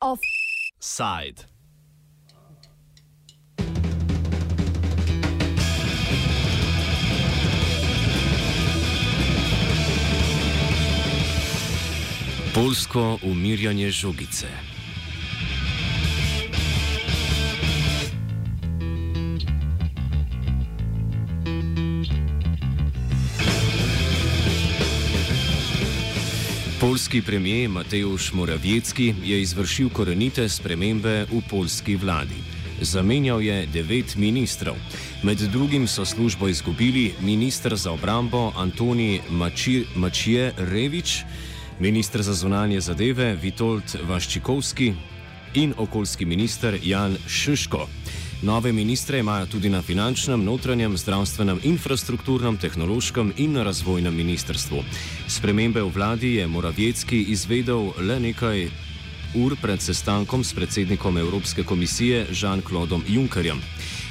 Offside. Polsko umirjanje žogice. Polski premijer Mateusz Morawiecki je izvršil korenite spremembe v polski vladi. Zamenjal je devet ministrov. Med drugim so službo izgubili ministr za obrambo Antoni Mačije Revič, ministr za zunanje zadeve Vitold Vaščikovski in okoljski minister Jan Šiško. Nove ministre imajo tudi na finančnem, notranjem, zdravstvenem, infrastrukturnem, tehnološkem in razvojnem ministrstvu. Spremembe v vladi je Moravjecki izvedel le nekaj ur pred sestankom s predsednikom Evropske komisije Jean-Claudom Junckerjem.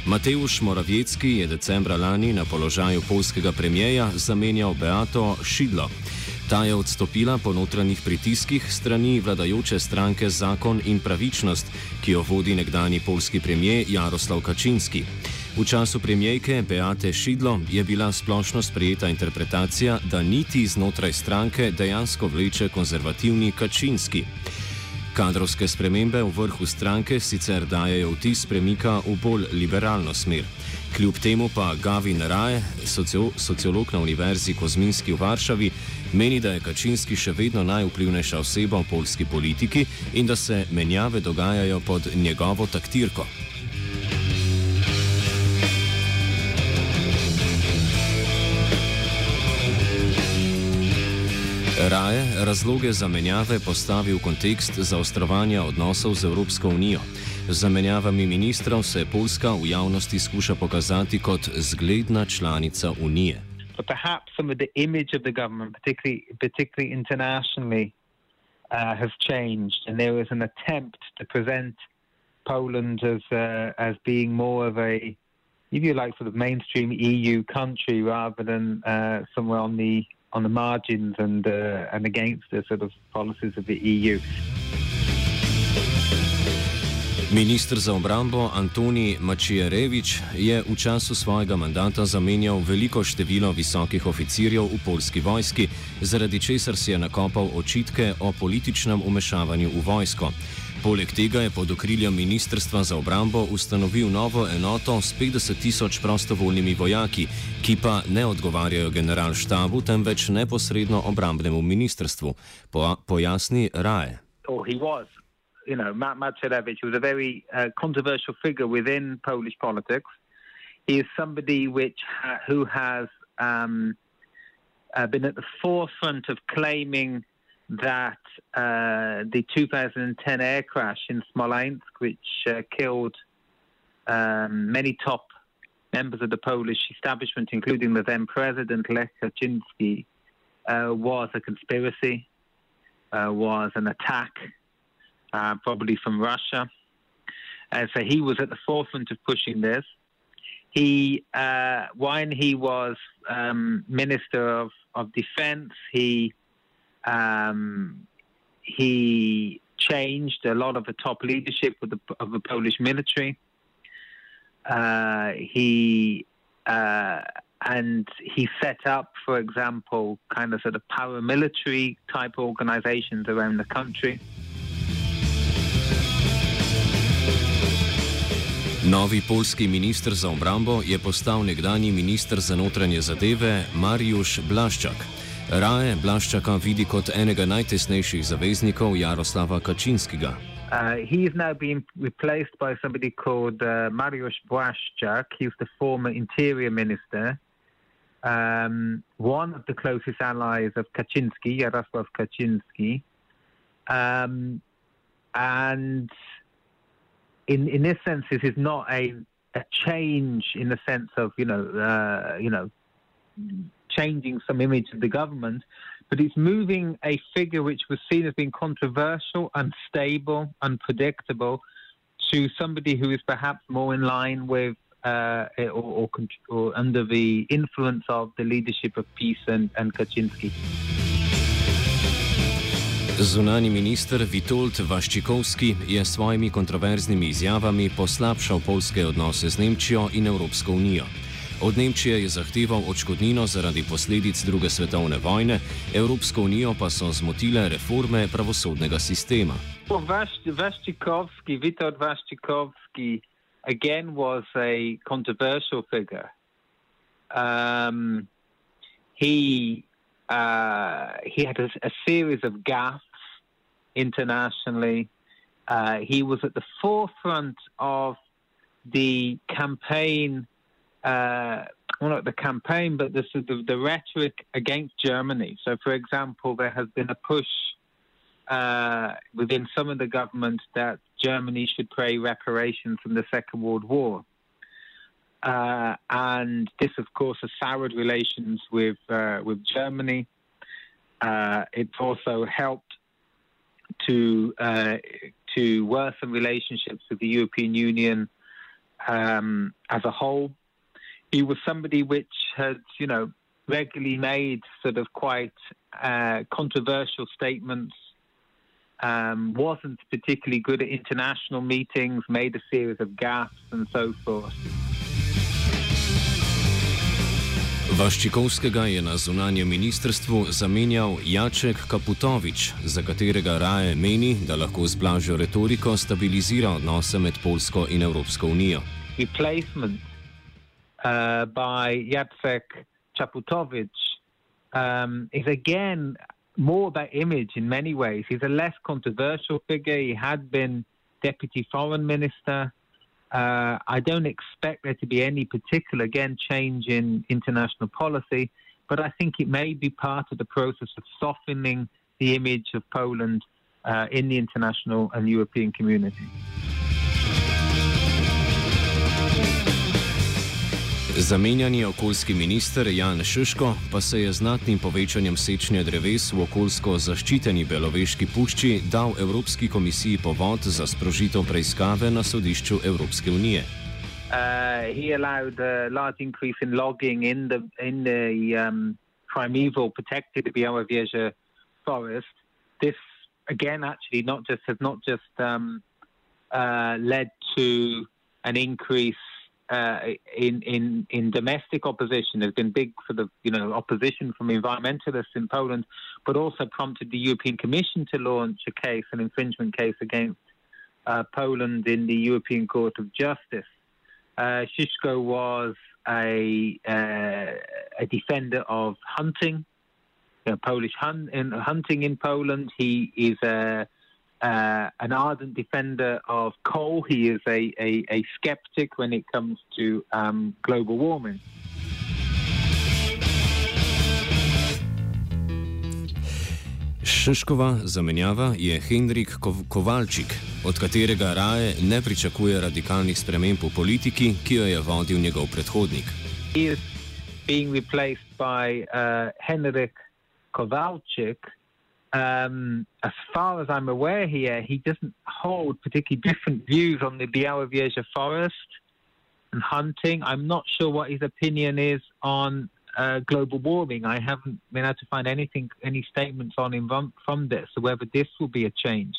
Mateusz Moravjecki je decembra lani na položaju polskega premijeja zamenjal Beato Šidlo. Ta je odstopila po notranjih pritiskih strani vladajoče stranke Zakon in pravičnost, ki jo vodi nekdani polski premijer Jaroslav Kaczynski. V času premijejke Beate Šidlo je bila splošno sprejeta interpretacija, da niti znotraj stranke dejansko vleče konzervativni Kaczynski. Kadrovske spremembe v vrhu stranke sicer dajejo vtis premika v bolj liberalno smer. Kljub temu pa Gavin Raje, sociolog na Univerzi Kozminski v Varšavi, meni, da je Kačinski še vedno najvplivnejša oseba v polski politiki in da se menjave dogajajo pod njegovo taktirko. Raje razloge za menjave postavi v kontekst zaostrovanja odnosov z Evropsko unijo. Z zamenjavami ministrov se Poljska v javnosti skuša pokazati kot zgledna članica Unije. But perhaps some of the image of the government, particularly, particularly internationally, uh, has changed, and there was an attempt to present Poland as uh, as being more of a, if you like, sort of mainstream EU country rather than uh, somewhere on the on the margins and uh, and against the sort of policies of the EU. Ministr za obrambo Antoni Mačijerevič je v času svojega mandata zamenjal veliko število visokih oficirjev v polski vojski, zaradi česar si je nakopal očitke o političnem umešavanju v vojsko. Poleg tega je pod okriljem Ministrstva za obrambo ustanovil novo enoto s 50 tisoč prostovoljnimi vojaki, ki pa ne odgovarjajo generalštabu, temveč neposredno obrambnemu ministrstvu, po, pojasni Raje. Oh, you know, Matt Macierewicz was a very uh, controversial figure within Polish politics. He is somebody which ha- who has um, uh, been at the forefront of claiming that uh, the 2010 air crash in Smolensk, which uh, killed um, many top members of the Polish establishment, including the then president Lech Kaczynski, uh, was a conspiracy, uh, was an attack uh, probably from Russia. And so he was at the forefront of pushing this. He, uh, when he was um, Minister of, of Defense, he um, he changed a lot of the top leadership of the, of the Polish military. Uh, he uh, and he set up, for example, kind of sort of paramilitary type organizations around the country. Novi polski ministr za obrambo je postal nekdani ministr za notranje zadeve Mariusz Blaszczak. Raje Blaszczaka vidi kot enega najtesnejših zaveznikov Jaroslava. Uh, he is now being replaced by somebody called uh, Mariusz Błaszczak. He's the former interior minister, um, one of the closest allies of Kaczynski, Jarosław Kaczynski. Um, and in in this sense, this is not a a change in the sense of you know uh, you know changing some image of the government, but it's moving a figure which was seen as being controversial, unstable, unpredictable, to somebody who is perhaps more in line with uh, or, or, or, under the influence of the leadership of peace and, and Kaczynski. Zunani minister Witold Vaščikovski je s svojimi kontroverznimi izjavami poslabšal polske odnose z Nemčijo in Evropsko unijo. Od Nemčije je zahteval odškodnino zaradi posledic druge svetovne vojne, Evropsko unijo pa so zmotile reforme pravosodnega sistema. Vaščikovski, Witold Vaščikovski, again was a controversial figure. Um, he uh, he had a, a, series of gaffes internationally. Uh, he was at the forefront of the campaign, uh, well, not the campaign, but the of the rhetoric against Germany. So, for example, there has been a push uh, within some of the government that Germany should pay reparations from the Second World War. Uh, and this, of course, has soured relations with uh, with Germany. Uh, it's also helped to uh, to worsen relationships with the European Union um, as a whole. He was somebody which had, you know, regularly made sort of quite uh, controversial statements um, wasn't particularly good at international meetings, made a series of gaffes and so forth. Vaščikovskega je na zunanjem ministrstvu zamenjal Jaček Kaputovič, za katerega raje meni, da lahko z blažjo retoriko stabilizira odnose med Polsko in Evropsko unijo. Replacement uh, by Jacek Kaputovič um, is again more about image in many ways. He's a less controversial figure. He had been deputy foreign minister. Uh, I don't expect there to be any particular, again, change in international policy, but I think it may be part of the process of softening the image of Poland uh, in the international and European community. Zamenjani okoljski minister Jan Šiško pa se je znatnim povečanjem sečnje dreves v okoljsko zaščiteni Beloveški pušči dal Evropski komisiji povod za sprožitev preiskave na sodišču Evropske unije. Uh, he allowed a large increase in logging in the in the um, primeval protected Białowieża forest. This again, actually, not just has not just um, uh, led to an increase uh, in in in domestic opposition. There's been big sort of you know opposition from environmentalists in Poland, but also prompted the European Commission to launch a case, an infringement case against uh, Poland in the European Court of Justice. Uh, Shishko was a uh, a defender of hunting, you know, Polish hun- in, hunting in Poland. He is a uh, an ardent defender of coal. He is a, a, a skeptic when it comes to um, global warming. Šiškova zamenjava je Henrik Kovalčik, od katerega raje ne pričakuje radikalnih sprememb v politiki, ki jo je vodil njegov predhodnik. Is being replaced by uh, Henrik Kovalčik, um, as far as I'm aware here, he doesn't hold particularly different views on the Białowieża forest and hunting. I'm not sure what his opinion is on uh, global warming. I haven't been able to find anything, any statements on him from, from this, so whether this will be a change.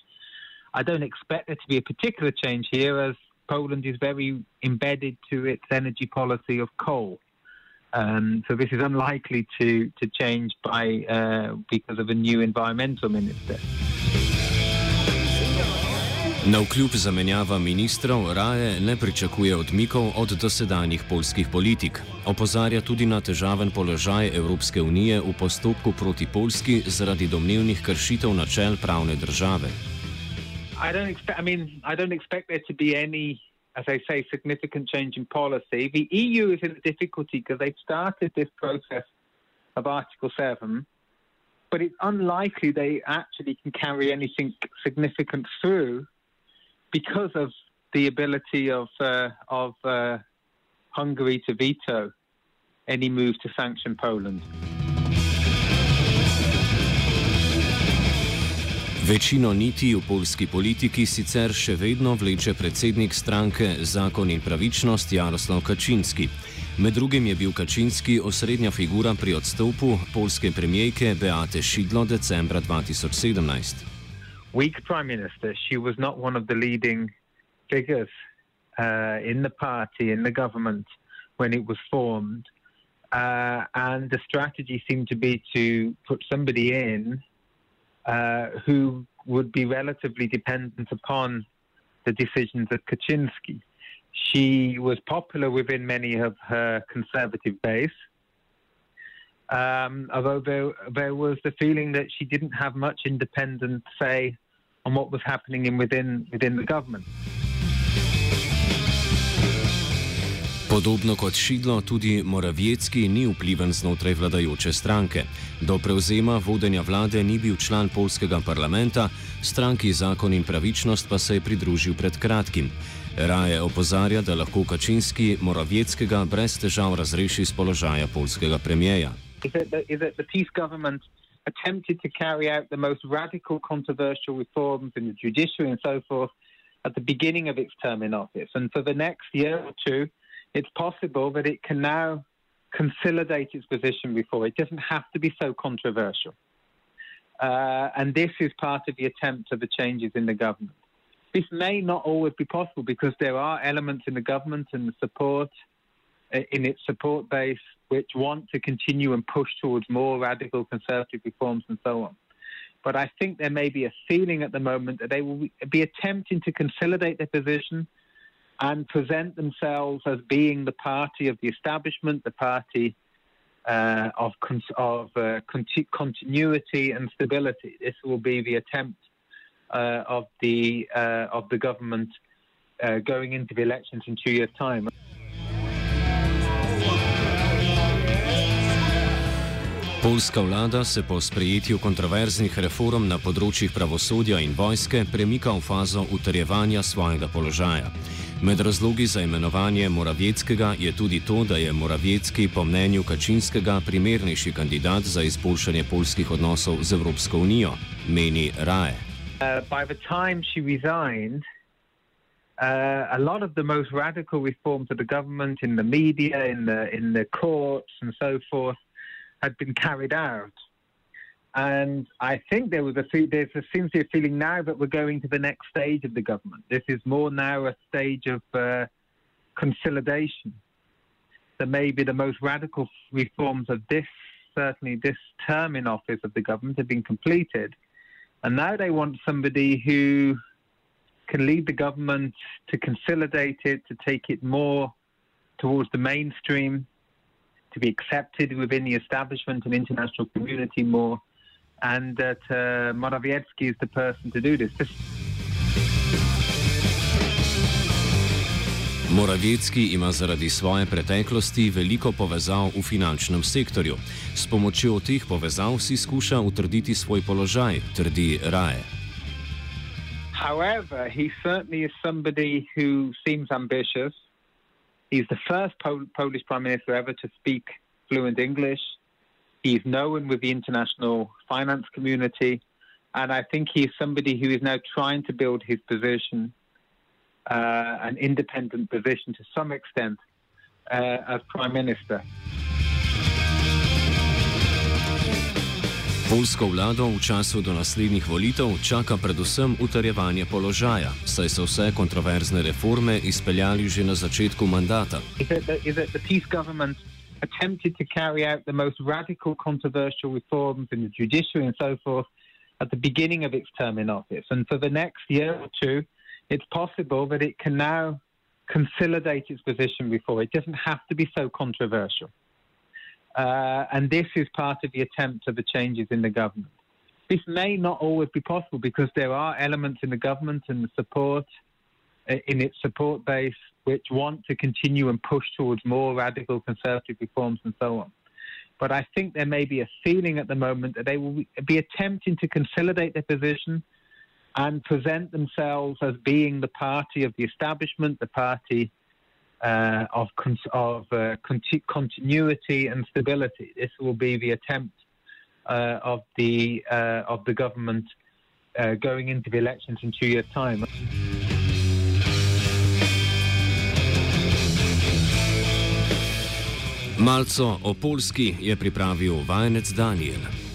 I don't expect there to be a particular change here, as Poland is very embedded to its energy policy of coal. Um, so this is unlikely to, to change by, uh, because of a new environmental minister. Na vkljub zamenjava ministrov raje ne pričakuje odmikov od dosedanjih polskih politik. Opozarja tudi na težaven položaj Evropske unije v postopku proti Polski zaradi domnevnih kršitev načel pravne države. I don't expect, I mean, I don't expect there to be any as I say, significant change in policy. The EU is in difficulty because they've started this process of Article 7, but it's unlikely they actually can carry anything significant through because of the ability of, uh, of uh, Hungary to veto any move to sanction Poland. Večino niti v polski politiki sicer še vedno vleče predsednik stranke Zakon in pravičnost Jaroslav Kaczynski. Med drugim je bil Kaczynski osrednja figura pri odstopu polske premijejke Beate Šidlo decembra 2017. Weak prime minister, she was not one of the leading figures uh, in the party, in the government when it was formed. Uh, and the strategy seemed to be to put somebody in uh, who would be relatively dependent upon the decisions of Kaczynski. She was popular within many of her conservative base, um, although there, there was the feeling that she didn't have much independent say on what was happening in within, within the government. Podobno kot Šidlo, tudi Moravjecki ni vpliven znotraj vladajoče stranke. Do prevzema vodenja vlade ni bil član polskega parlamenta, stranki Zakon in pravičnost pa se je pridružil pred kratkim. Raje opozarja, da lahko Kačinski Moravjeckega brez težav razreši z položaja polskega premijeja. Attempted to carry out the most radical, controversial reforms in the judiciary and so forth at the beginning of its term in office. And for the next year or two, it's possible that it can now consolidate its position before. It doesn't have to be so controversial. Uh, and this is part of the attempt of the changes in the government. This may not always be possible because there are elements in the government and the support uh, in its support base which want to continue and push towards more radical conservative reforms and so on. But I think there may be a feeling at the moment that they will be attempting to consolidate their position and present themselves as being the party of the establishment, the party uh, of, of uh, continuity and stability. This will be the attempt uh, of the uh, of the government uh, going into the elections in two years' time. Polska vlada se po sprejetju kontroverznih reform na področjih pravosodja in vojske premika v fazo utrjevanja svojega položaja. Med razlogi za imenovanje Moravjeckega je tudi to, da je Moravjecki po mnenju Kačinskega primernejši kandidat za izboljšanje polskih odnosov z Evropsko unijo, meni Raje. Uh, Uh, a lot of the most radical reforms of the government in the media, in the in the courts, and so forth, had been carried out. And I think there was a there's a, seems to be a feeling now that we're going to the next stage of the government. This is more now a stage of uh, consolidation. That maybe the most radical reforms of this, certainly this term in office of the government, have been completed, and now they want somebody who can lead the government to consolidate it, to take it more towards the mainstream, to be accepted within the establishment and international community more and that uh, Morawiecki is the person to do this. this Morawiecki ima zaradi svoje preteklosti veliko povezav v finančnem sektorju. S pomočjo teh povezav si skuša utrditi svoj položaj, trdi Raje. However, he certainly is somebody who seems ambitious. He's the first Pol Polish prime minister ever to speak fluent English. He's known with the international finance community, and I think he's somebody who is now trying to build his position, uh, an independent position to some extent, uh, as prime minister. Polsko vlado v času do naslednjih volitev čaka predvsem utrjevanje položaja, saj so vse kontroverzne reforme izpeljali že na začetku mandata. Is it the, is it the attempted to carry out the most radical, controversial reforms in the judiciary and so forth at the beginning of its term in office. And for the next year or two, it's possible that it can now consolidate its position before. It doesn't have to be so controversial. Uh, and this is part of the attempt of the changes in the government. This may not always be possible because there are elements in the government and the support in its support base which want to continue and push towards more radical conservative reforms and so on. But I think there may be a feeling at the moment that they will be attempting to consolidate their position and present themselves as being the party of the establishment, the party uh, of, of uh, continuity and stability. This will be the attempt uh, of the uh, of the government uh, going into the elections in two years' time. Malco o Polski je pripravil vajenec Daniel.